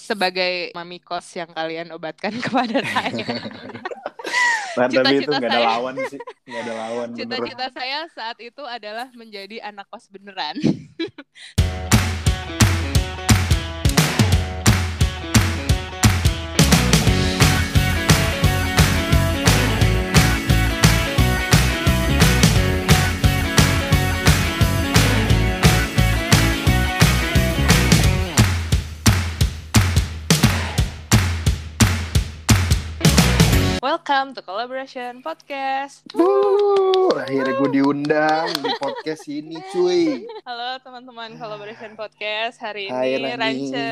sebagai mami kos yang kalian obatkan kepada saya. Nah, tapi itu nggak ada lawan sih, nggak ada lawan. Cita-cita saya saat itu adalah menjadi anak kos beneran. Welcome to Collaboration Podcast. Wuh, akhirnya gue diundang di podcast ini, cuy. Halo teman-teman Collaboration Podcast. Hari Hai, ini Rani. Rance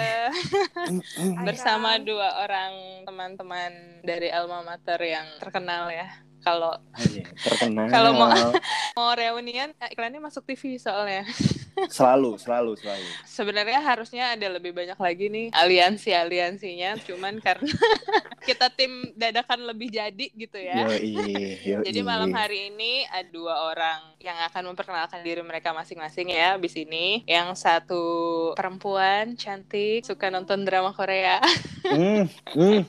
bersama dua orang teman-teman dari alma mater yang terkenal ya. Kalau Aja, terkenal. Kalau mau- mau reunian eh, iklannya masuk TV soalnya. Selalu, selalu, selalu. Sebenarnya harusnya ada lebih banyak lagi nih aliansi-aliansinya, cuman karena kita tim dadakan lebih jadi gitu ya. Yoi, yoi. Jadi malam hari ini ada dua orang yang akan memperkenalkan diri mereka masing-masing ya di sini. Yang satu perempuan cantik, suka nonton drama Korea. Hmm, hmm,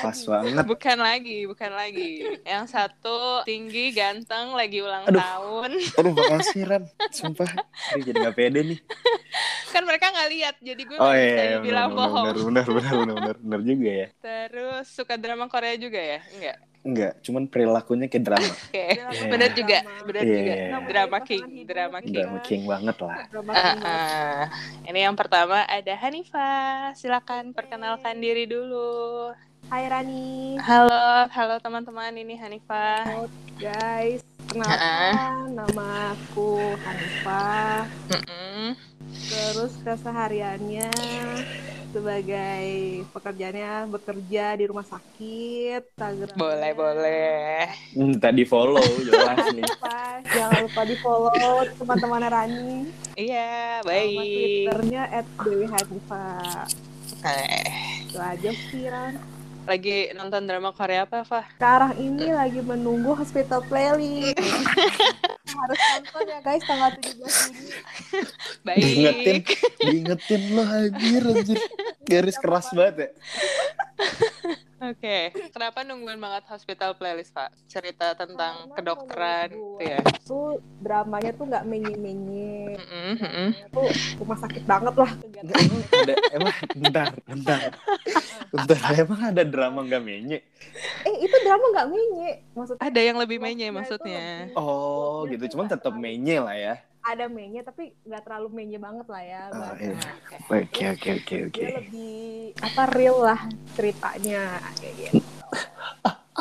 pas banget. bukan lagi, bukan lagi. Yang satu tinggi, ganteng, lagi ulang Aduh. tahun. Aduh, makasih Ran. Sumpah, jadi gak pede nih. Kan mereka nggak lihat, jadi gue Oh iya, bisa iya, dibilang benar, bohong. benar, benar, benar, benar, benar juga ya. Terus suka drama Korea juga ya? Enggak. Enggak, cuman perilakunya kayak drama. Oke. Iya. Bener juga, bener Iya, juga. iya, iya. Drama King, drama King. Drama king banget lah. Ah, ah. Ini yang pertama ada Hanifa. Silakan perkenalkan diri dulu. Hai Rani, Halo, halo teman-teman. Ini Hanifa. guys. Kenalkan, nama aku Hanifah. Mm-mm. Terus kesehariannya sebagai pekerjaannya bekerja di rumah sakit. Instagram. Boleh, boleh. Hmm, tadi follow jelas nih. Jangan lupa di follow teman-teman Rani. Iya, Sama baik. Twitternya @dewi_hanifah. Eh, Itu aja sih Ran. Lagi nonton drama Korea apa, Fah? Sekarang ini lagi menunggu hospital playlist. Harus nonton ya guys tanggal 17 Juni. Diingetin, Baik. diingetin lo anjir, anjir. Garis keras banget ya. Oke. Kenapa nungguin banget hospital playlist, Pak? Cerita tentang Karena kedokteran gitu ya. Itu dramanya tuh nggak menye-menye. Mm-mm, mm-mm. Itu rumah sakit banget lah ada, emang bentar, bentar. Bentar, emang ada drama gak menye? Eh itu drama nggak menye. Maksudnya Ada yang lebih menye maksudnya. lebih- Oh, gitu. tuh Cuman nggak tetap menye lah ya. Ada menye tapi nggak terlalu menye banget lah ya. Bahasa. iya. Oke. Oke, oke, oke, lebih apa real lah ceritanya kayak gitu.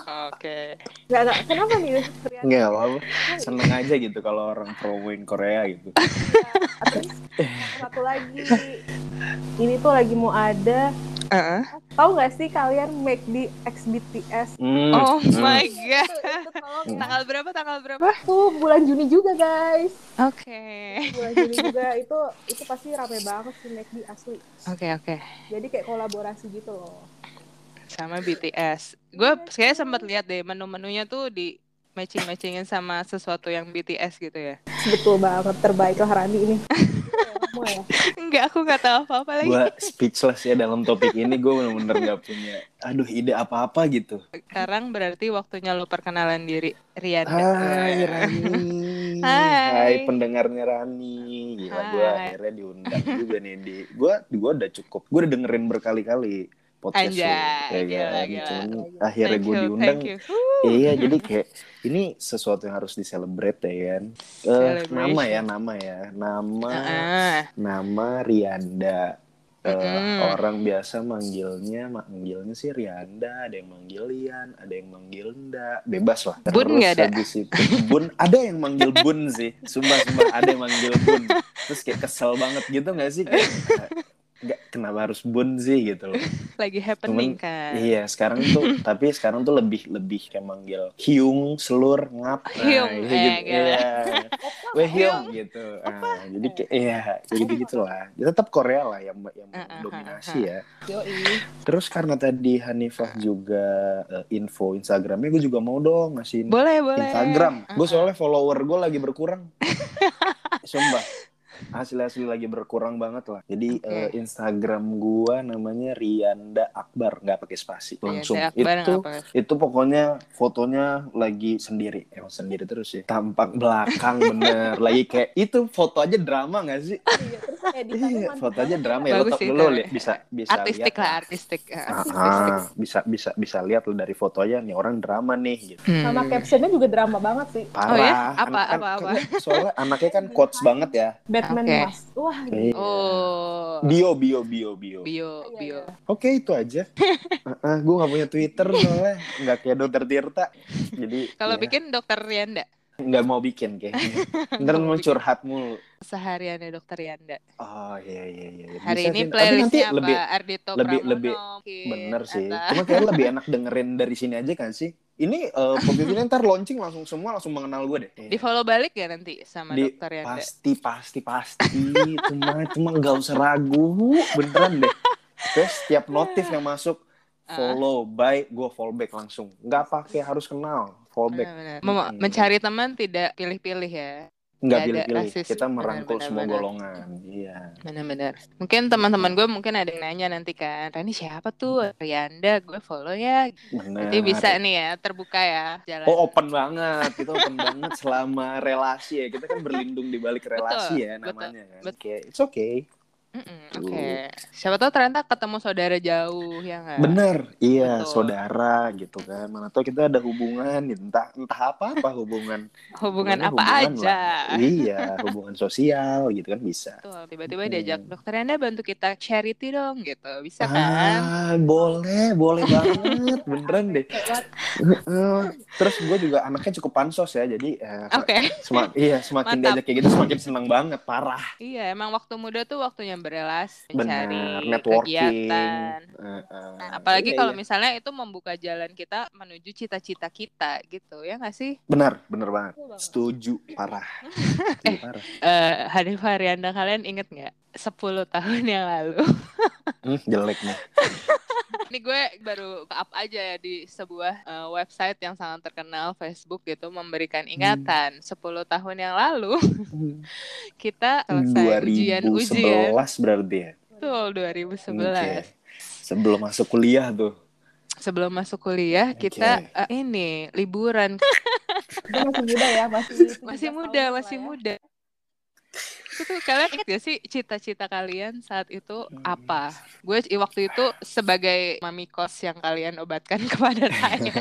Oke. Nggak, nggak. Kenapa nih? Enggak apa-apa. Seneng aja gitu kalau orang promoin Korea gitu. Terus satu lagi. Ini tuh lagi mau ada. Heeh. Tahu nggak sih kalian make di X BTS? Hmm, Oh hmm. my Itu, god. itu tolong ya. Tanggal berapa? Tanggal berapa? Tuh bulan Juni juga guys. Oke. Bulan Juni juga itu itu pasti rame banget sih make di asli. Oke, oke. Jadi kayak kolaborasi gitu loh. Sama BTS. Gue kayaknya sempat lihat deh menu-menunya tuh di matching-matchingin sama sesuatu yang BTS gitu ya. Betul banget terbaik lah Rani ini. Semua ya. Enggak, aku nggak tahu apa-apa lagi. Gue speechless ya dalam topik ini. Gue bener-bener gak punya, aduh ide apa-apa gitu. Sekarang berarti waktunya lu perkenalan diri, Rian. Hai Rani. Hai. Hai pendengarnya Rani. Gila gue akhirnya diundang juga nih di. Gue gue udah cukup. Gue udah dengerin berkali-kali podcast Anjay, ya gila, kan? gila. Cuman akhirnya gue diundang. Iya, jadi kayak ini sesuatu yang harus diselebrate ya kan. Celebration. nama ya, nama ya, nama Heeh. nama Rianda. Eh, Mm-mm. Orang biasa manggilnya, manggilnya sih Rianda, ada yang manggil Lian, ada yang manggil Nda, bebas lah. Bun Terus nggak ada? habis itu, Bun, ada yang manggil Bun sih, sumpah sumpah ada yang manggil Bun. Terus kayak kesel banget gitu nggak sih? Kayak, nggak kenapa harus Bun sih gitu loh. Lagi happening Cuman, kan. Iya, sekarang tuh tapi sekarang tuh lebih lebih kayak manggil Hyung, Selur, Ngap. Hyung, iya eh, gitu. Iya. Weh Hyung gitu. Ah, jadi kayak iya, jadi gitu gitulah. Ya, tetap Korea lah yang yang Ah, ah, dominasi ah, ya. Yoi. Terus karena tadi Hanifah juga eh, info Instagramnya gue juga mau dong ngasih Boleh, boleh. Instagram. Gue Ah, soalnya follower gue lagi berkurang. Sumpah. Asli-asli lagi berkurang banget lah. Jadi Oke. eh, Instagram gua namanya Rianda Akbar, nggak pakai spasi, langsung. Akbar itu itu pokoknya fotonya lagi sendiri, emang sendiri terus ya. Tampak belakang bener, lagi kayak itu foto aja drama nggak sih? Iya, Iya, foto aja drama ya. Lo, Bagus lo liat, bisa bisa artistik lihat lah artistik Ah, Ah, artistik. ah, bisa bisa bisa lihat lo dari foto aja nih orang drama nih gitu. Hmm. Sama captionnya juga drama banget sih. Parah. Oh ya? Apa, kan- apa, apa? kan- Soalnya anaknya kan quotes banget ya. Batman Oke. Mas. Wah, Iya. Oh. Bio bio bio bio. Bio, Iya, bio. iya. Oke itu aja. uh, gue gak punya Twitter soalnya nggak kayak dokter Tirta. Jadi Kalau ya, bikin dokter Rianda, nggak mau bikin kayaknya. Ntar mau curhat mulu. sehariannya dokter Rianda. Oh iya iya iya. Hari Bisa ini. Tapi nanti playlistnya apa? lebih Ardito lebih- Pramono, lebih- mungkin, bener sih. atau- Cuma kayak lebih enak dengerin dari sini aja kan sih. Ini uh, Villa ntar launching langsung semua langsung mengenal gue deh. Di follow balik ya nanti sama Di- dokter Rianda. pasti pasti pasti cuma cuma nggak usah ragu beneran deh terus setiap notif yang masuk Ah. follow by gue follow back langsung nggak pakai harus kenal follow back Benar-benar. Mem- Mm-mm. mencari teman tidak pilih-pilih ya. Nggak pilih-pilih kita merangkul Benar, semua benar, golongan iya Benar-benar. Mungkin teman-teman gue mungkin ada yang nanya nanti kan, Rani siapa tuh? Rianda, gue follow ya. Nanti bisa nih ya, terbuka ya jalan. Oh open banget, kita open banget selama relasi ya. Kita kan berlindung di balik relasi ya betul, namanya kan. betul. Oke, it's okay. Oke. Siapa tahu ternyata ketemu saudara jauh ya nggak? Bener, iya Betul. saudara gitu kan. Mana tahu kita ada hubungan, entah entah apa apa hubungan. Hubungan apa hubungan aja. lah. Iya, hubungan sosial gitu kan bisa. Tuh, tiba-tiba Mm-mm. diajak dokter Anda bantu kita charity dong gitu. Bisa kan? Ah, boleh, boleh banget, beneran deh. Eh, Terus gue juga anaknya cukup pansos ya, jadi eh, Oke. semak- iya semakin Mantap. diajak kayak gitu semakin senang banget, parah. Iya, emang waktu muda tuh waktunya berelasi, mencari networking. kegiatan. Eh, eh, Nah, apalagi iya, kalau iya. misalnya itu membuka jalan kita menuju cita-cita kita gitu, ya nggak sih? benar, benar banget. Setuju, parah. Setuju, parah. Eh Hanif Haryanda kalian inget nggak? 10 tahun yang lalu. Hmm, jelek nih. Ini gue baru up aja ya di sebuah eh, website yang sangat terkenal Facebook gitu memberikan Hmm. ingatan 10 tahun yang lalu kita selesai ujian-ujian 2011 berarti ya. betul 2011. Oke. Sebelum masuk kuliah tuh. Sebelum masuk kuliah kita Oke. eh, ini liburan masih muda ya, masih masih 17 muda, masih ya. muda. Itu kalian ingat gak sih cita-cita kalian saat itu Hmm. apa? Gue waktu itu sebagai mami kos yang kalian obatkan kepada saya.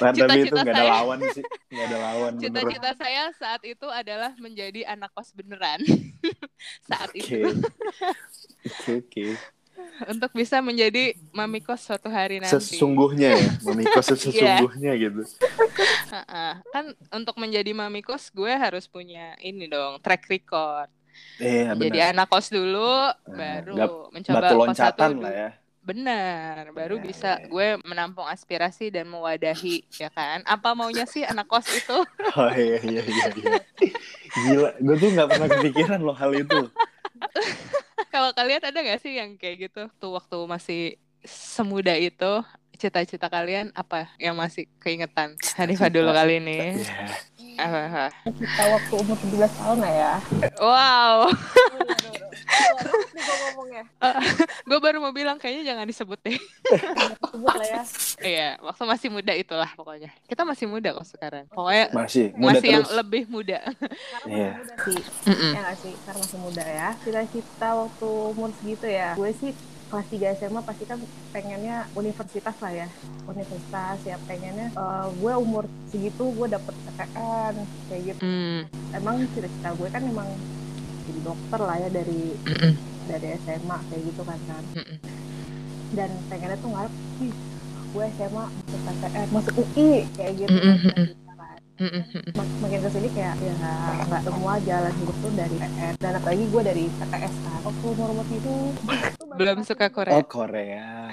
Nah, tapi itu Cita-cita ada saya- lawan sih. Gak ada lawan bener. Cita-cita saya saat itu adalah menjadi anak kos beneran. saat itu Oke, oke. Untuk bisa menjadi mami kos suatu hari nanti. Sesungguhnya ya, memikos sesungguhnya gitu. Ha-ha. Kan untuk menjadi mami kos gue harus punya ini dong track record. Iya, Jadi anak kos dulu, baru gap- mencoba Batu kos loncatan satu lah ya. Benar, baru Iya, bisa iya. gue menampung aspirasi dan mewadahi, ya kan? Apa maunya sih anak kos itu? Oh iya, iya, iya. iya. Gila, gue tuh gak pernah kepikiran loh hal itu. Kalau kalian ada gak sih yang kayak gitu? Tuh waktu masih semuda itu, cita-cita kalian apa yang masih keingetan? Hanifah dulu kali ini. Iya. Apa, apa? Kita waktu umur 17 tahun lah ya. Wow, nih gue ngomongnya. gue baru mau bilang kayaknya jangan disebut deh. Sebut lah ya. Iya, waktu masih muda itulah pokoknya. Kita masih muda kok sekarang. Pokoknya Masih, muda masih yang terus. lebih muda. Karena Iya. masih muda sih. Mm-mm. Ya nggak sih? Karena masih muda ya. Cita-cita waktu umur segitu ya. Gue sih kelas 3 SMA pasti kan pengennya universitas lah ya. Universitas ya pengennya eh, gue umur segitu gue dapet PTN kayak gitu. Hmm, Emang cita-cita gue kan emang jadi dokter lah ya dari dari SMA kayak gitu kan kan. Dan pengennya tuh ngarep, ih gue SMA masuk PTN, masuk UI kayak gitu. Mm-mm, kan, mak- makin ke sini kayak ya nggak semua jalan hidup tuh dari PTN dan apalagi gue dari PTS kan. Waktu umur umur itu Belum suka Oh, Korea.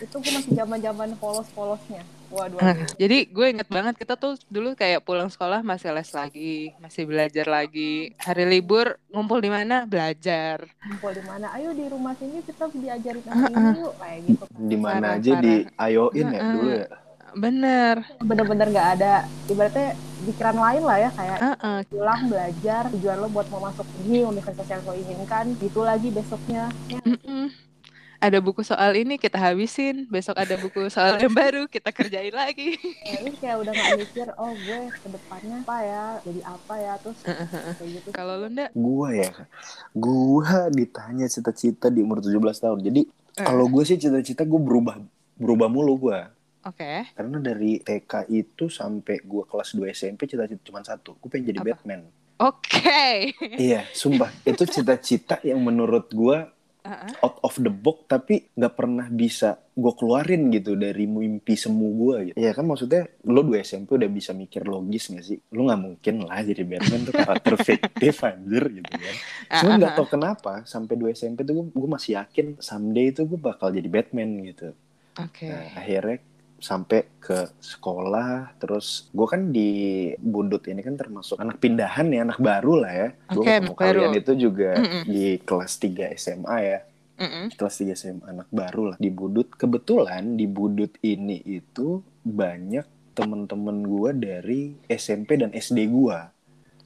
Itu gue masih zaman zaman polos polosnya waduh waduh. Jadi gue inget banget kita tuh dulu kayak pulang sekolah masih les lagi, masih belajar lagi. Hari libur ngumpul di mana? Belajar. kumpul di mana ayo di rumah sini kita diajarin sama ini yuk kayak gitu kan Di mana aja di ayoin ya Heeh. dulu ya. bener. bener-bener nggak ada ibaratnya pikiran lain lah ya kayak Heeh. pulang belajar tujuan lo buat mau masuk ini universitas yang lo inginkan gitu lagi besoknya ya Mm-mm. Ada buku soal ini kita habisin, besok ada buku soal yang baru kita kerjain lagi. ya, terus kayak udah nggak mikir oh gue ke depannya apa ya jadi apa ya terus kayak gitu Kalau lu ndak? Gua ya, gua ditanya cita-cita di umur 17 tahun. Jadi Eh. kalau gue sih cita-cita gue berubah berubah mulu gua. Oke. Karena dari TK itu sampai gua kelas 2 SMP cita-cita cuma satu. Gue pengen jadi Apa? Batman. Oke. iya, sumpah. Itu cita-cita yang menurut gua Heeh. out of the box tapi nggak pernah bisa gue keluarin gitu dari mimpi semu gue gitu. Ya kan maksudnya lo dua SMP udah bisa mikir logis gak sih? Lo nggak mungkin lah jadi Batman tuh karakter fiktif anjir gitu kan. Cuma nggak Ah, tau kenapa sampai dua SMP tuh gue masih yakin someday itu gue bakal jadi Batman gitu. Oke. Nah, akhirnya sampai ke sekolah terus gue kan di Budut ini kan termasuk anak pindahan ya anak baru lah ya gue Oke, ketemu baru. kalian itu juga Mm-mm. di kelas 3 SMA ya Mm-mm. kelas 3 SMA anak baru lah di Budut kebetulan di Budut ini itu banyak temen-temen gue dari SMP dan SD gue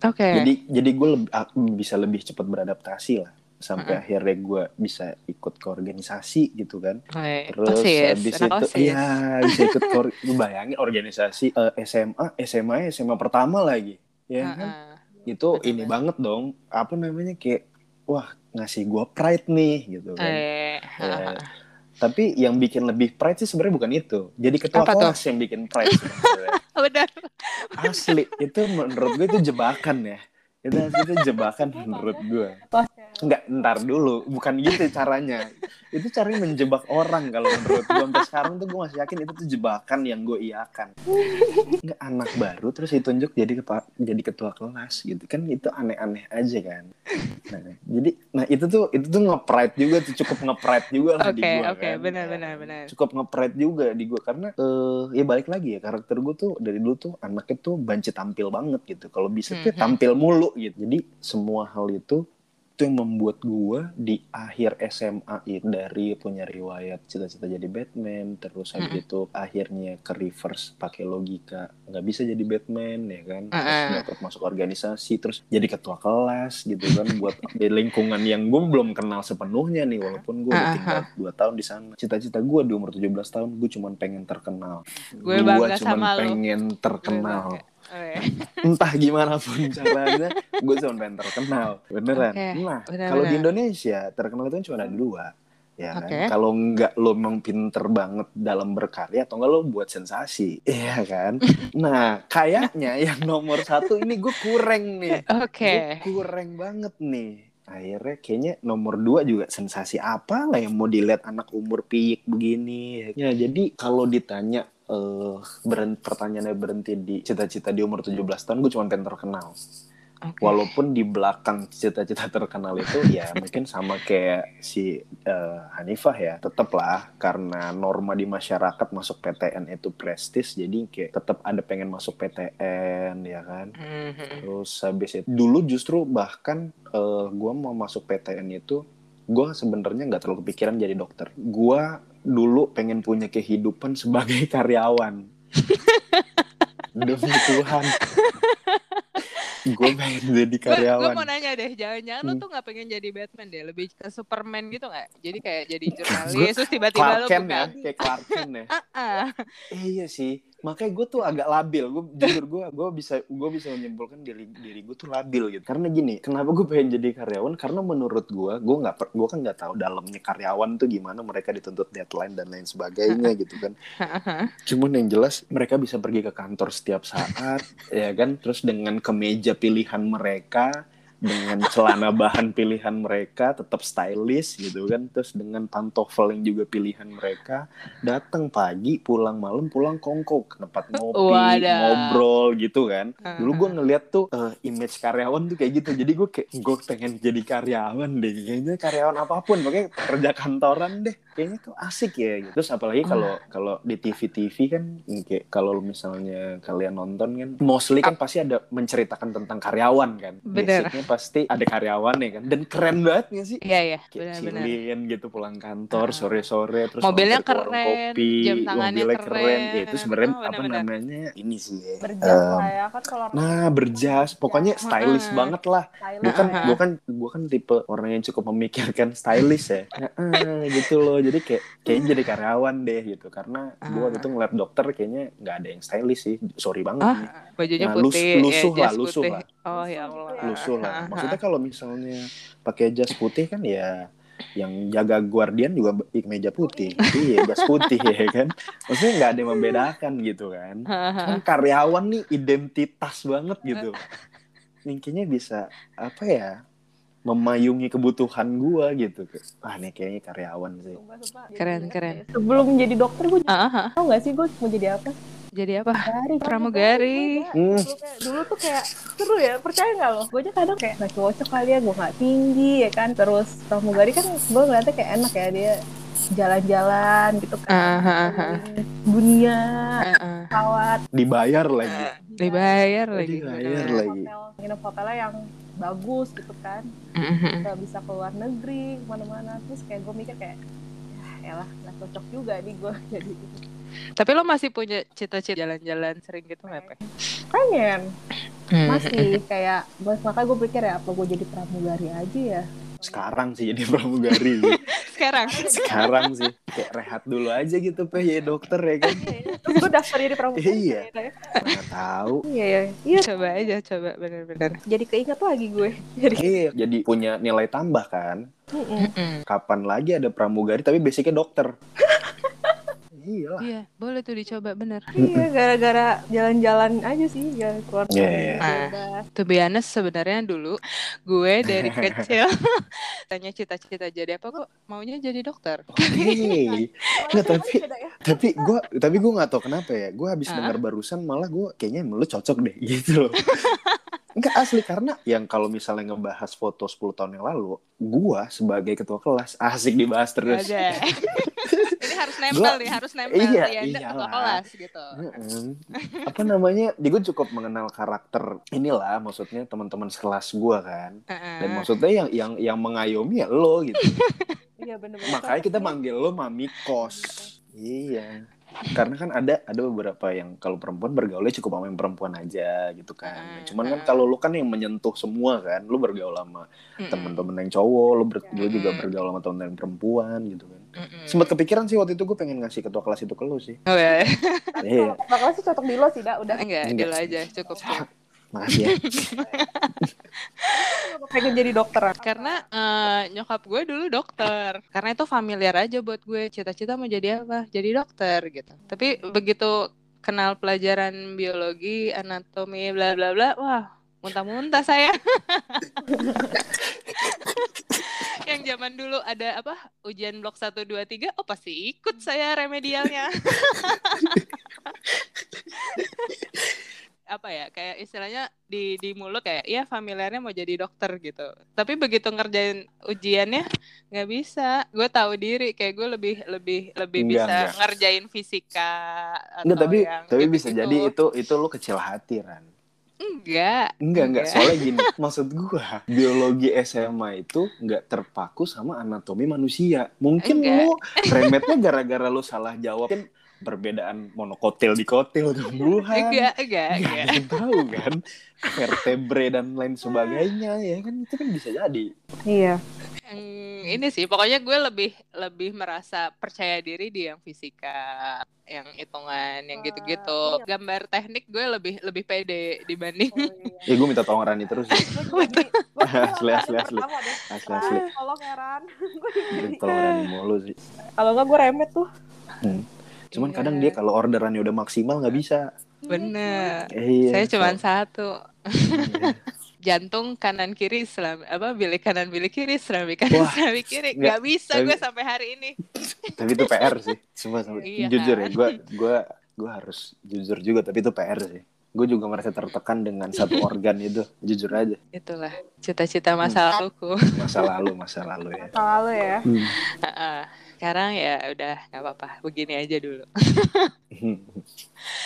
Oke. jadi jadi gue lebih, bisa lebih cepat beradaptasi lah sampai Mm-mm. akhirnya gue bisa ikut ke organisasi gitu kan Oke. Terus OSIS, habis anak itu OSIS. iya bisa ikut lu bayangin organisasi eh, SMA, SMA, SMA pertama lagi. Ya kan? Heeh. Itu Betul, ini banget dong. Apa namanya kayak wah ngasih gua pride nih gitu kan. Eh, Ya. Tapi yang bikin lebih pride sih sebenarnya bukan itu. Jadi ketua Apa tuh? kelas yang bikin pride. Benar. Asli, itu menurut gue itu jebakan ya. Itu itu jebakan menurut gue. Enggak, ntar dulu. Bukan gitu caranya. Itu caranya menjebak orang kalau menurut gue. Sampai sekarang tuh gue masih yakin itu tuh jebakan yang gue iakan. Enggak, anak baru terus ditunjuk jadi kepa- jadi ketua kelas gitu. Kan itu aneh-aneh aja kan. Nah, jadi nah itu tuh itu tuh nge-pride juga tuh cukup nge-pride juga lah di Oke, gue oke, kan. benar benar benar. Cukup nge-pride juga di gue karena eh ya balik lagi ya karakter gue tuh dari dulu tuh anaknya tuh banci tampil banget gitu. Kalau bisa tuh Mhm. tampil mulu gitu. Jadi semua hal itu itu yang membuat gue di akhir SMA itu dari punya riwayat cita-cita jadi Batman terus habis Mhm. itu akhirnya ke reverse pakai logika nggak bisa jadi Batman ya kan? Terus dapat masuk organisasi terus jadi ketua kelas gitu kan buat di lingkungan yang gue belum kenal sepenuhnya nih walaupun gue udah tinggal dua tahun di sana. Cita-cita gue di umur 17 tahun gue cuman pengen terkenal. Gue Gua cuman sama pengen Gue terkenal bangga. Oke. entah gimana pun caranya gue cuma pengen terkenal beneran. Oke, nah kalau di Indonesia terkenal itu cuma ada dua ya kan? Oke. kalau nggak lo memang pinter banget dalam berkarya atau enggak lo buat sensasi iya kan? Nah kayaknya yang nomor satu ini gue kurang nih. Oke. Gue kurang banget nih. Akhirnya kayaknya nomor dua juga sensasi apa lah yang mau dilihat anak umur piik begini ya jadi kalau ditanya eh beren- pertanyaannya berhenti di cita-cita di umur 17 tahun gue cuma pengen terkenal Oke. walaupun di belakang cita-cita terkenal itu ya mungkin sama kayak si eh, Hanifah ya tetap lah karena norma di masyarakat masuk PTN itu prestis jadi kayak tetap ada pengen masuk PTN ya kan Mhm. Terus habis itu dulu justru bahkan eh, gua mau masuk PTN itu gua sebenarnya nggak terlalu kepikiran jadi dokter. Gua dulu pengen punya kehidupan sebagai karyawan. Demi Tuhan. gue pengen jadi Gue karyawan. mau nanya deh, jangan-jangan lu Hmm. tuh gak pengen jadi Batman deh, lebih ke Superman gitu gak? Jadi kayak jadi jurnalis, terus tiba-tiba Clark lu Kent buka. ya, kayak Clark Kent ya. Eh, iya sih, makanya gue tuh agak labil. Gue jujur gue gue bisa gue bisa menyimpulkan diri diri gue tuh labil gitu. Karena gini, kenapa gue pengen jadi karyawan? Karena menurut gue, gue nggak gue kan nggak tahu dalamnya karyawan tuh gimana mereka dituntut deadline dan lain sebagainya gitu kan. Cuman yang jelas mereka bisa pergi ke kantor setiap saat, ya kan? Terus dengan kemeja pilihan mereka, dengan celana bahan pilihan mereka, tetap stylish gitu kan. Terus dengan pantofel yang juga pilihan mereka, datang pagi, pulang malam, pulang kongko ke tempat ngopi, Wadah. ngobrol gitu kan. Dulu gue ngeliat tuh eh, image karyawan tuh kayak gitu. Jadi gue kayak gue pengen jadi karyawan deh. Kayaknya karyawan apa pun, pokoknya kerja kantoran deh. Kayaknya tuh asik ya gitu. Terus apalagi kalau kalau di TV-TV kan kayak kalau misalnya kalian nonton kan mostly kan pasti ada menceritakan tentang karyawan kan. Bener. Basicnya pasti ada karyawan ya kan. Dan keren banget gak sih? Iya iya, chillin gitu pulang kantor Ah. sore-sore terus Mobilnya keren, kopi, jam tangannya mobilnya keren. Ya, itu sebenarnya Oh, apa namanya? Ini sih. ya. berjas ya kan kalau Nah, berjas, pokoknya stylish Heeh. banget lah. stylish Gue kan, lah ya. gue kan, gue kan tipe orang yang cukup memikirkan stylish ya. Heeh, gitu loh. Jadi kayak, kayaknya jadi karyawan deh gitu. Karena gue waktu Ah. itu ngeliat dokter kayaknya nggak ada yang stylish sih. Sorry banget Ah, nih. Bajunya Nah, lus- putih, lusuh ya, lah, lusuh putih. lah. Oh ya Allah. Lusuh lah. Ah, ah, Maksudnya kalau misalnya pakai jas putih kan ya yang jaga guardian juga meja putih. iya, jas putih ya kan. Maksudnya nggak ada yang membedakan gitu kan. ah. Kan karyawan nih identitas banget gitu. Yang kayaknya bisa apa ya? Memayungi kebutuhan gua gitu. Wah, nih kayaknya karyawan sih. Sumpah, sumpah. Jadi Keren, keren. deh. Sebelum jadi dokter gue ah, ah. tau gak sih gue mau jadi apa? Jadi apa? Pramugari. Pramugari. Hmm. Dulu, kayak- dulu tuh kayak seru ya, percaya gak lo? Gue aja kadang kayak gak cocok kali ya, gue gak tinggi ya kan. Terus pramugari kan gue ngeliatnya kayak enak ya, dia jalan-jalan gitu kan. Ah, ah. keliling Dunia, pesawat, Dibayar lagi. Dibayar lagi. Dibayar lagi. hotel, nginep hotelnya yang bagus gitu kan. Mhm. Kita bisa ke luar negeri, ke mana-mana. Terus kayak gue mikir kayak, ya elah gak cocok juga nih gue jadi Tapi lo masih punya cita-cita jalan-jalan sering gitu nggak, Pe? pengen Hmm. masih kayak makanya gue pikir ya apa gue jadi pramugari aja ya Sekarang sih jadi pramugari. Sekarang. Sekarang sih kayak rehat dulu aja gitu, Pe, ya dokter ya kan. terus gue daftar jadi pramugari Iya. ternyata ya. Mana tahu. iya iya iya Coba aja, coba bener-bener. jadi keinget lagi gue jadi Iya, jadi punya nilai tambah kan. Mm-mm. Mm-mm. Kapan lagi ada pramugari tapi basicnya dokter. Iya lah. Iya, boleh tuh dicoba bener. iya gara-gara jalan-jalan aja sih jalan keluar Iya, negeri, iya. bebas. To be honest, sebenarnya dulu gue dari kecil tanya cita-cita jadi apa kok maunya jadi dokter. Hei, Nggak, tapi- ya. tapi gue tapi gue nggak tahu kenapa ya. Gue habis Ah. dengar barusan malah gue kayaknya lu cocok deh gitu loh. Enggak asli karena yang kalau misalnya ngebahas foto 10 tahun yang lalu, gua sebagai ketua kelas asik dibahas terus. Harus nempel Gua- nih, harus nempel Iya, ya, iyalah. kelas gitu. Heeh. Apa namanya? Dia gue cukup mengenal karakter inilah, maksudnya teman-teman sekelas gua kan. Heeh. Dan maksudnya yang yang yang mengayomi ya lo gitu. iya bener-bener Makanya kita manggil lo mami kos. Iya. Karena kan ada ada beberapa yang kalau perempuan bergaulnya cukup sama yang perempuan aja gitu kan. Mm, Cuman kan kalau lu kan yang menyentuh semua kan, lu bergaul sama Mm-mm. temen-temen yang cowok, lu, ber- lu juga bergaul sama temen yang perempuan gitu kan. Mm-mm. Sempat kepikiran sih waktu itu gue pengen ngasih ketua kelas itu ke lu sih. Oh ya, Iya, bakal sih cocok di lo sih dah udah enggak, Enggak. dulu aja cukup. Makasih ya. pengen jadi dokter Karena eh, nyokap gue dulu dokter. Karena itu familiar aja buat gue. Cita-cita mau jadi apa? Jadi dokter gitu. Tapi begitu kenal pelajaran biologi, anatomi, bla bla bla, wah muntah-muntah saya. Yang zaman dulu ada apa? Ujian blok 1 2 3, oh pasti ikut saya remedialnya. apa ya kayak istilahnya di di mulut kayak ya familiarnya mau jadi dokter gitu tapi begitu ngerjain ujiannya nggak bisa gue tahu diri kayak gue lebih lebih lebih Enggak, bisa enggak. ngerjain fisika atau Enggak, tapi yang tapi gitu-gitu. bisa jadi itu itu lu kecil hati Ran. enggak Enggak, enggak. Soalnya gini, maksud gua, biologi SMA itu enggak terpaku sama anatomi manusia. Mungkin Enggak. lu remetnya gara-gara lu salah jawab. Perbedaan monokotil di kotil tumbuhan. enggak enggak Enggak enggak yang tahu kan. Vertebre dan lain sebagainya ya kan itu kan bisa jadi. iya Hmm, ini sih pokoknya gue lebih lebih merasa percaya diri di yang fisika yang hitungan yang gitu-gitu iya. gambar teknik gue lebih lebih pede dibanding oh, iya. Ya gue minta tolong Rani terus. Asli, asli, asli. Asli asli. Tolong nih. tolong Rani mulu sih. kalau nggak gue remet tuh Cuman Iya. kadang dia kalau orderannya udah maksimal nggak bisa. bener Iya. saya cuma so- satu iya. jantung kanan kiri selam apa bilik kanan bilik kiri serambi kanan Wah, serambi kiri nggak, bisa gue sampai hari ini tapi itu PR sih sumpah. Iya jujur kan? ya gue gue gue harus jujur juga tapi itu PR sih gue juga merasa tertekan dengan satu organ itu jujur aja itulah cita-cita masa laluku masa lalu masa lalu ya masa lalu ya Heeh. Sekarang ya udah nggak apa-apa begini aja dulu.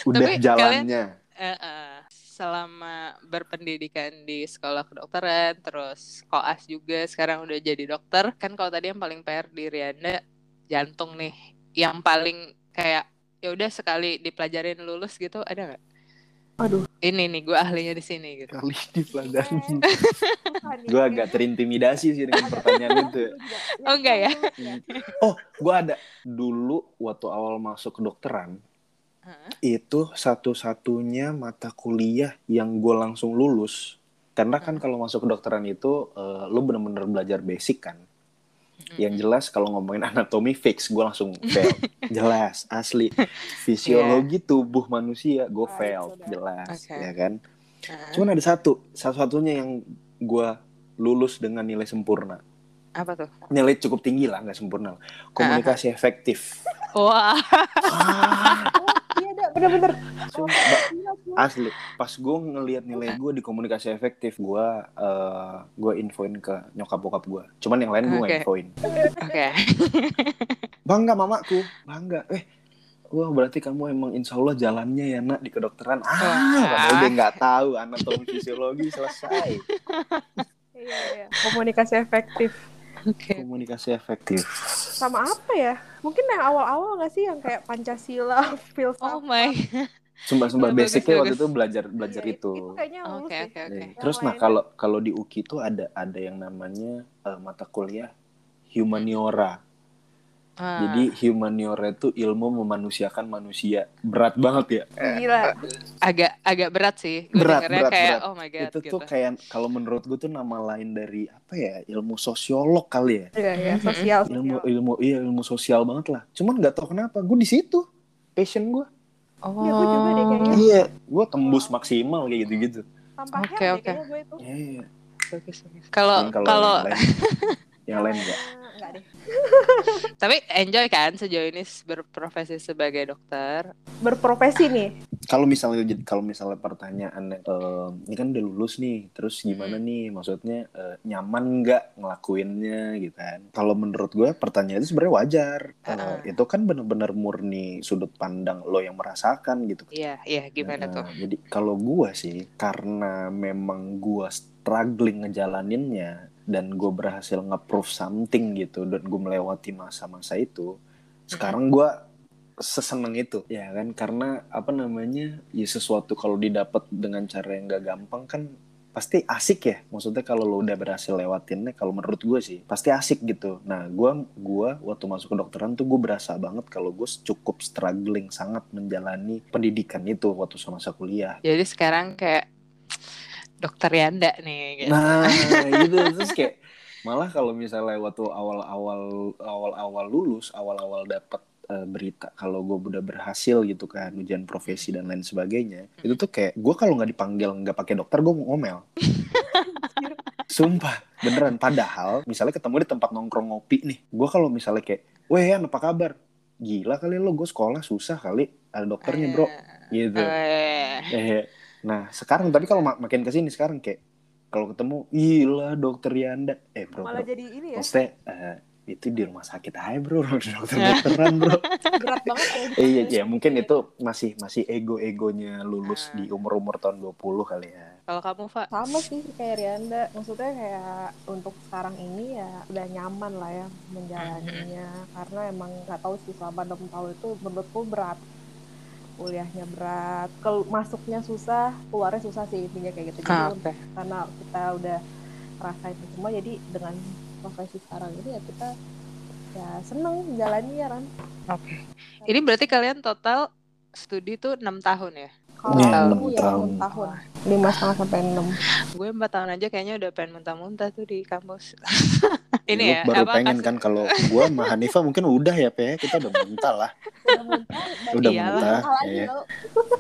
Udah Tapi jalannya. Eh, eh, selama berpendidikan di sekolah kedokteran terus koas juga sekarang udah jadi dokter. Kan kalau tadi yang paling PR di Rianda jantung nih. Yang paling kayak ya udah sekali dipelajarin lulus gitu ada nggak Aduh. ini nih gue ahlinya di sini gitu Kali di pelajaran. Gue agak terintimidasi sih dengan pertanyaan itu. Oh, enggak ya? Oh, gue ada dulu waktu awal masuk kedokteran Hah? itu satu-satunya mata kuliah yang gue langsung lulus. Karena kan kalau masuk kedokteran itu eh, lo bener-bener belajar basic kan. Yang jelas kalau ngomongin anatomi fix gue langsung fail. jelas, asli. Fisiologi tubuh manusia gue Ah, fail, jelas, Oke. ya kan. Heeh. Cuman ada satu, satu-satunya yang gue lulus dengan nilai sempurna. apa tuh Nilai cukup tinggi lah, nggak sempurna. Komunikasi efektif. wah Ah, Iya, ada bener-bener. Ba- asli. Pas gue ngelihat nilai gue di komunikasi efektif, gue eh gue infoin ke nyokap bokap gue. Cuman yang lain gue nggak Oke. infoin. oke Bangga mamaku, bangga. Eh, wah berarti kamu emang insya Allah jalannya ya nak di kedokteran. Ah, Wah. padahal dia nggak tahu anatomi fisiologi selesai. Iya, iya. Komunikasi efektif. oke Komunikasi efektif. Sama apa ya? Mungkin yang awal-awal nggak sih yang kayak Pancasila, filsafat. oh my Sumpah-sumpah Bagus, basicnya waktu bagus. itu belajar belajar Iya, itu. Itu kayaknya lulus. Yang Terus nah kalau kalau di UKI itu ada ada yang namanya eh, mata kuliah humaniora. Ah. Jadi humaniora itu ilmu memanusiakan manusia. Berat banget ya. Gila. agak agak berat sih gue Berat, berat, kayak berat. oh my god itu gitu tuh kayak kalau menurut gue tuh nama lain dari apa ya ilmu sosiolog kali ya. Iya, iya, sosial, Ilmu sosial. ilmu iya ilmu sosial banget lah. Cuman nggak tahu kenapa gue di situ passion gue. oh Iya, gue juga deh kayaknya. Iya, gue tembus maksimal kayak gitu-gitu. Oke, oke. kayaknya gue itu. Iya. bagus bagus. kalau kalau yang lain, enggak. Enggak deh. tapi enjoy kan sejauh ini berprofesi sebagai dokter Berprofesi nih. Kalau misalnya kalau misalnya pertanyaannya, eh, ini kan udah lulus nih, terus gimana nih? Maksudnya eh, nyaman nggak ngelakuinnya gitu kan? Kalau menurut gue pertanyaan itu sebenarnya wajar. Eh, Uh-uh. itu kan bener-bener murni sudut pandang lo yang merasakan gitu. iya iya gimana Nah, tuh Jadi kalau gue sih karena memang gue struggling ngejalaninnya dan gue berhasil nge-proof something gitu dan gue melewati masa-masa itu, sekarang gue seseneng itu. Ya kan karena apa namanya ya sesuatu kalau didapat dengan cara yang gak gampang kan pasti asik ya. Maksudnya kalau lo udah berhasil lewatinnya kalau menurut gue sih pasti asik gitu. Nah gue gua waktu masuk ke dokteran tuh gue berasa banget kalau gue cukup struggling sangat menjalani pendidikan itu waktu masa kuliah. Jadi sekarang kayak dokter Yanda nih gitu. nah gitu. Terus kayak malah kalau misalnya waktu awal-awal awal-awal lulus awal-awal dapat eh, berita kalau gue udah berhasil gitu kan ujian profesi dan lain sebagainya itu tuh kayak gue kalau nggak dipanggil nggak pakai dokter gue mau ngomel. Sumpah beneran. Padahal misalnya ketemu di tempat nongkrong ngopi nih gue kalau misalnya kayak weh Yan, apa kabar? Gila kali lo gue sekolah susah kali ada dokternya bro. Gitu. Eh, Eh, nah sekarang tapi kalau mak- makin ke sini sekarang kayak kalau ketemu gila dokter Yanda eh bro, Malah bro. jadi ini ya. maksudnya eh, itu di rumah sakit aja bro dokter dokteran bro Berat banget ya. eh, iya iya mungkin itu masih masih ego egonya lulus Ah. di umur umur tahun 20 kali ya kalau kamu Pak sama sih kayak Rianda maksudnya kayak untuk sekarang ini ya udah nyaman lah ya menjalaninya karena emang nggak tahu sih selama enam tahun itu menurutku berat kuliahnya berat Kel masuknya susah keluarnya susah sih intinya kayak gitu. Jadi Ah, oke karena kita udah rasain itu semua jadi dengan profesi sekarang ini ya kita ya seneng jalannya Ran. Oke. Ini berarti kalian total studi tuh enam tahun ya? Kalau Ya, enam ya tahun. enam tahun. Lima setengah sampai enam. Gue empat tahun aja kayaknya udah pengen muntah-muntah tuh di kampus ini Lu ya baru apa pengen kasus- kan kalau gua sama Hanifa mungkin udah ya pe kita udah muntah lah udah muntah Iyalah. tau.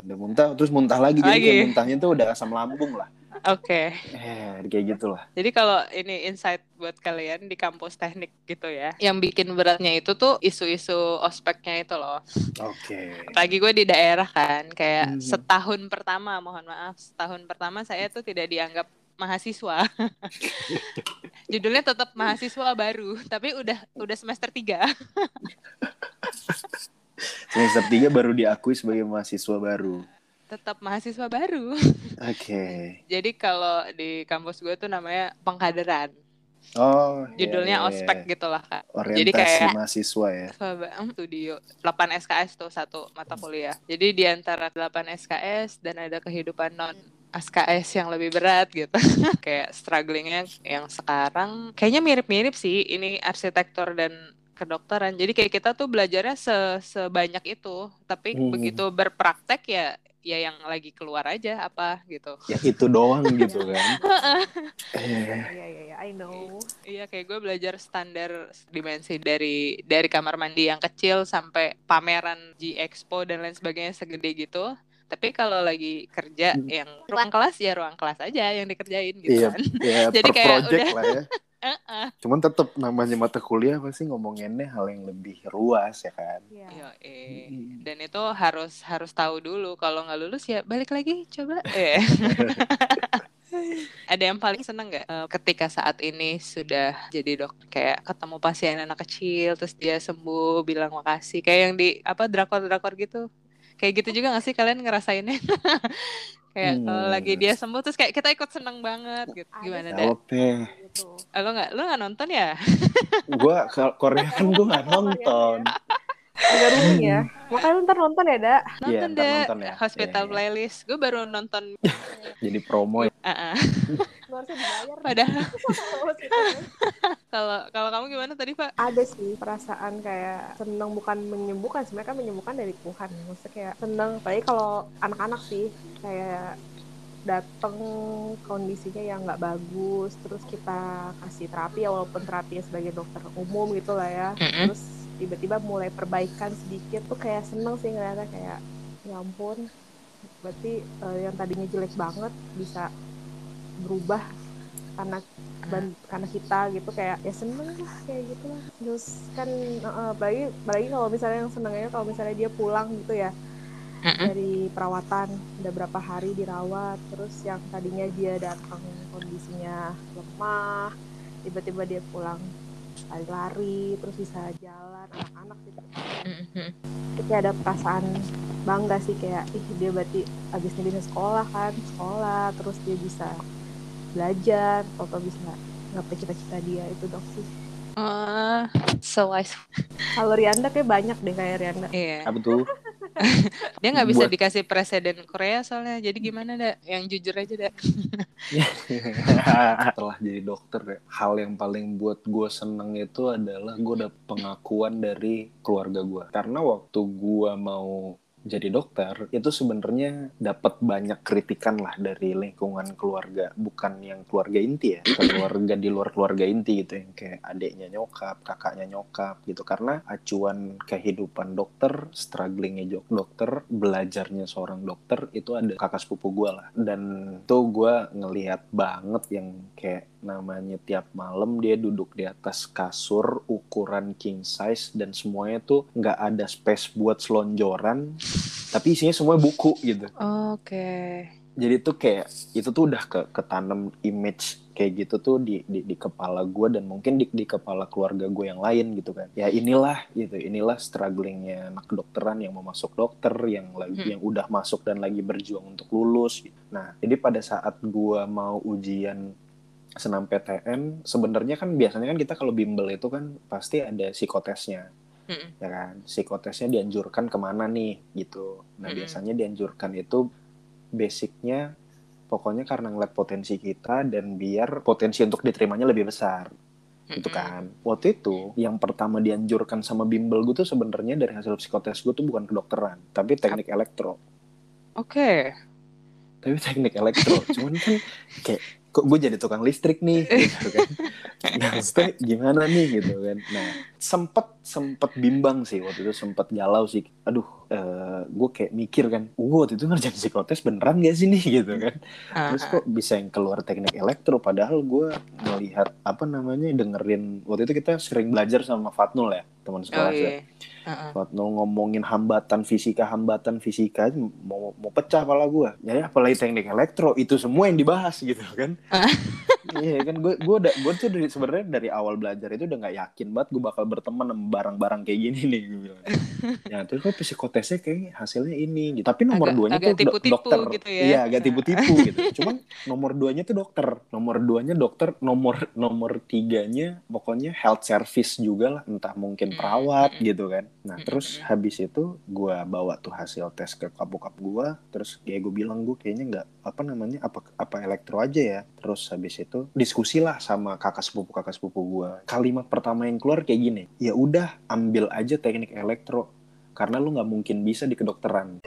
udah muntah terus muntah lagi jadi Lagi. kayak muntahnya tuh udah asam lambung lah oke eh kayak gitulah Jadi kalau ini insight buat kalian di kampus teknik gitu ya, yang bikin beratnya itu tuh isu-isu ospeknya itu loh. oke Apalagi gue di daerah kan, kayak Hmm. setahun pertama, mohon maaf, setahun pertama saya tuh tidak dianggap mahasiswa. Judulnya tetap mahasiswa baru, tapi udah udah semester 3. Semester 3 baru diakui sebagai mahasiswa baru. Tetap mahasiswa baru. Oke. Jadi kalau di kampus gue tuh namanya pengkaderan. Oh, Judulnya iya, iya, ospek iya. gitu lah, Kak. Orientasi Jadi kayak- mahasiswa ya. Studio 8 SKS tuh satu mata kuliah. Jadi di antara 8 SKS dan ada kehidupan non SKS yang lebih berat gitu. kayak strugglingnya yang sekarang kayaknya mirip-mirip sih ini arsitektur dan kedokteran. Jadi kayak kita tuh belajarnya se sebanyak itu, tapi Hmm. begitu berpraktek ya ya yang lagi keluar aja apa gitu. Ya itu doang gitu kan. eh, Iya iya iya, I know. Iya kayak gue belajar standar dimensi dari dari kamar mandi yang kecil sampai pameran G Expo dan lain sebagainya segede gitu. Tapi kalau lagi kerja Hmm. yang ruang kelas ya ruang kelas aja yang dikerjain gitu Iya. kan. ya Jadi per kayak project udah- lah ya. Cuman tetap namanya mata kuliah pasti ngomonginnya hal yang lebih luas ya kan. Iya. Yo, eh. Dan itu harus harus tahu dulu kalau nggak lulus ya balik lagi coba. Eh. Ada yang paling seneng nggak eh, ketika saat ini sudah jadi dok kayak ketemu pasien anak kecil terus dia sembuh bilang makasih kayak yang di apa drakor drakor gitu kayak gitu juga nggak sih kalian ngerasainnya kayak kalau Hmm. lagi dia sembuh terus kayak kita ikut seneng banget gitu gimana deh. Gitu. lo nggak lo nggak nonton ya Gua kalau Korea kan gua nggak nonton. Agak rumit ya. Makanya lu ntar nonton ya, Dak. nonton ntar deh nonton ya. hospital Iya, iya. playlist gue baru nonton Jadi promo ya. Dibayar. padahal Kalau kalau kamu gimana tadi pak ada sih perasaan kayak seneng bukan menyembuhkan sebenarnya kan menyembuhkan dari Tuhan maksudnya kayak seneng apalagi kalau anak-anak sih kayak dateng kondisinya yang nggak bagus terus kita kasih terapi ya walaupun terapi sebagai dokter umum gitu lah ya terus tiba-tiba mulai perbaikan sedikit tuh kayak seneng sih ngeliatnya kayak ya ampun berarti eh, yang tadinya jelek banget bisa berubah karena ban- karena kita gitu kayak ya seneng lah kayak gitu lah. Terus kan eh, apalagi apalagi kalau misalnya yang senengnya kalau misalnya dia pulang gitu ya dari perawatan udah berapa hari dirawat terus yang tadinya dia datang kondisinya lemah tiba-tiba dia pulang lari-lari terus bisa jalan anak-anak gitu Mm-mm. itu kayak ada perasaan bangga sih kayak ih dia berarti abis ini bisa sekolah kan sekolah terus dia bisa belajar atau bisa ngapain cita-cita dia itu dok sih. Ah, so wise. Kalau Rianda kayak banyak deh kayak Rianda. Iya. Apa tuh? dia nggak bisa Buat- dikasih presiden Korea soalnya. Jadi gimana dak? Yang jujur aja dak. Setelah jadi dokter hal yang paling buat gue seneng itu adalah gue dapet pengakuan dari keluarga gue. Karena waktu gue mau jadi dokter itu sebenarnya dapat banyak kritikan lah dari lingkungan keluarga bukan yang keluarga inti ya keluarga di luar keluarga inti gitu yang kayak adiknya nyokap kakaknya nyokap gitu. Karena acuan kehidupan dokter strugglingnya jok dokter belajarnya seorang dokter itu ada kakak sepupu gue lah. Dan tuh gue ngelihat banget yang kayak namanya tiap malam dia duduk di atas kasur ukuran king size dan semuanya tuh nggak ada space buat selonjoran tapi isinya semua buku gitu oke jadi tuh kayak itu tuh udah ke ketanam image kayak gitu tuh di di, di kepala gue dan mungkin di, di kepala keluarga gue yang lain gitu kan ya inilah gitu inilah strugglingnya anak kedokteran yang mau masuk dokter yang lagi Hmm. yang udah masuk dan lagi berjuang untuk lulus gitu. nah jadi pada saat gue mau ujian senam PTN sebenarnya kan biasanya kan kita kalau bimbel itu kan pasti ada psikotesnya. Mm-mm. ya kan? Psikotesnya dianjurkan ke mana nih gitu. Nah Mm-mm. biasanya dianjurkan itu basicnya pokoknya karena ngeliat potensi kita dan biar potensi untuk diterimanya lebih besar. Gitu Mm-mm. kan? Waktu itu yang pertama dianjurkan sama bimbel gue tuh sebenarnya dari hasil psikotes gue tuh bukan kedokteran tapi teknik elektro. Oke. Tapi teknik elektro. Cuman kan kayak kok gue jadi tukang listrik nih? Gitu kan. Nah maksudnya gimana nih gitu kan. Nah sempet sempet bimbang sih waktu itu sempet galau sih. Aduh uh, gue kayak mikir kan gue waktu itu ngerjain psikotes beneran gak sih nih? Gitu kan. Terus kok bisa yang keluar teknik elektro padahal gue melihat apa namanya dengerin waktu itu kita sering belajar sama Fatnul ya teman sekolah Oh, saya iya. Uh-uh. Fatnul ngomongin hambatan fisika hambatan fisika mau mau pecah kepala gue jadi apalagi teknik elektro itu semua yang dibahas gitu kan Iya kan gue gue udah gue tuh dari sebenarnya dari awal belajar itu udah nggak yakin banget gue bakal berteman sama barang-barang kayak gini nih gue bilang. ya terus kok psikotesnya kayak hasilnya ini gitu. Tapi nomor Agak- duanya agak tuh do- tipu-tipu dokter. gitu ya. Iya agak tipu-tipu gitu. Cuman nomor duanya tuh dokter. Nomor duanya dokter. Nomor nomor tiganya pokoknya health service juga lah. Entah mungkin Hmm, perawat hmm. gitu kan. Nah Hmm, terus hmm. habis itu gue bawa tuh hasil tes ke kapokap gue. Terus kayak gue bilang gue kayaknya nggak apa namanya apa apa elektro aja ya. Terus habis itu diskusi lah sama kakak sepupu kakak sepupu gue. Kalimat pertama yang keluar kayak gini. Ya udah ambil aja teknik elektro karena lu nggak mungkin bisa di kedokteran.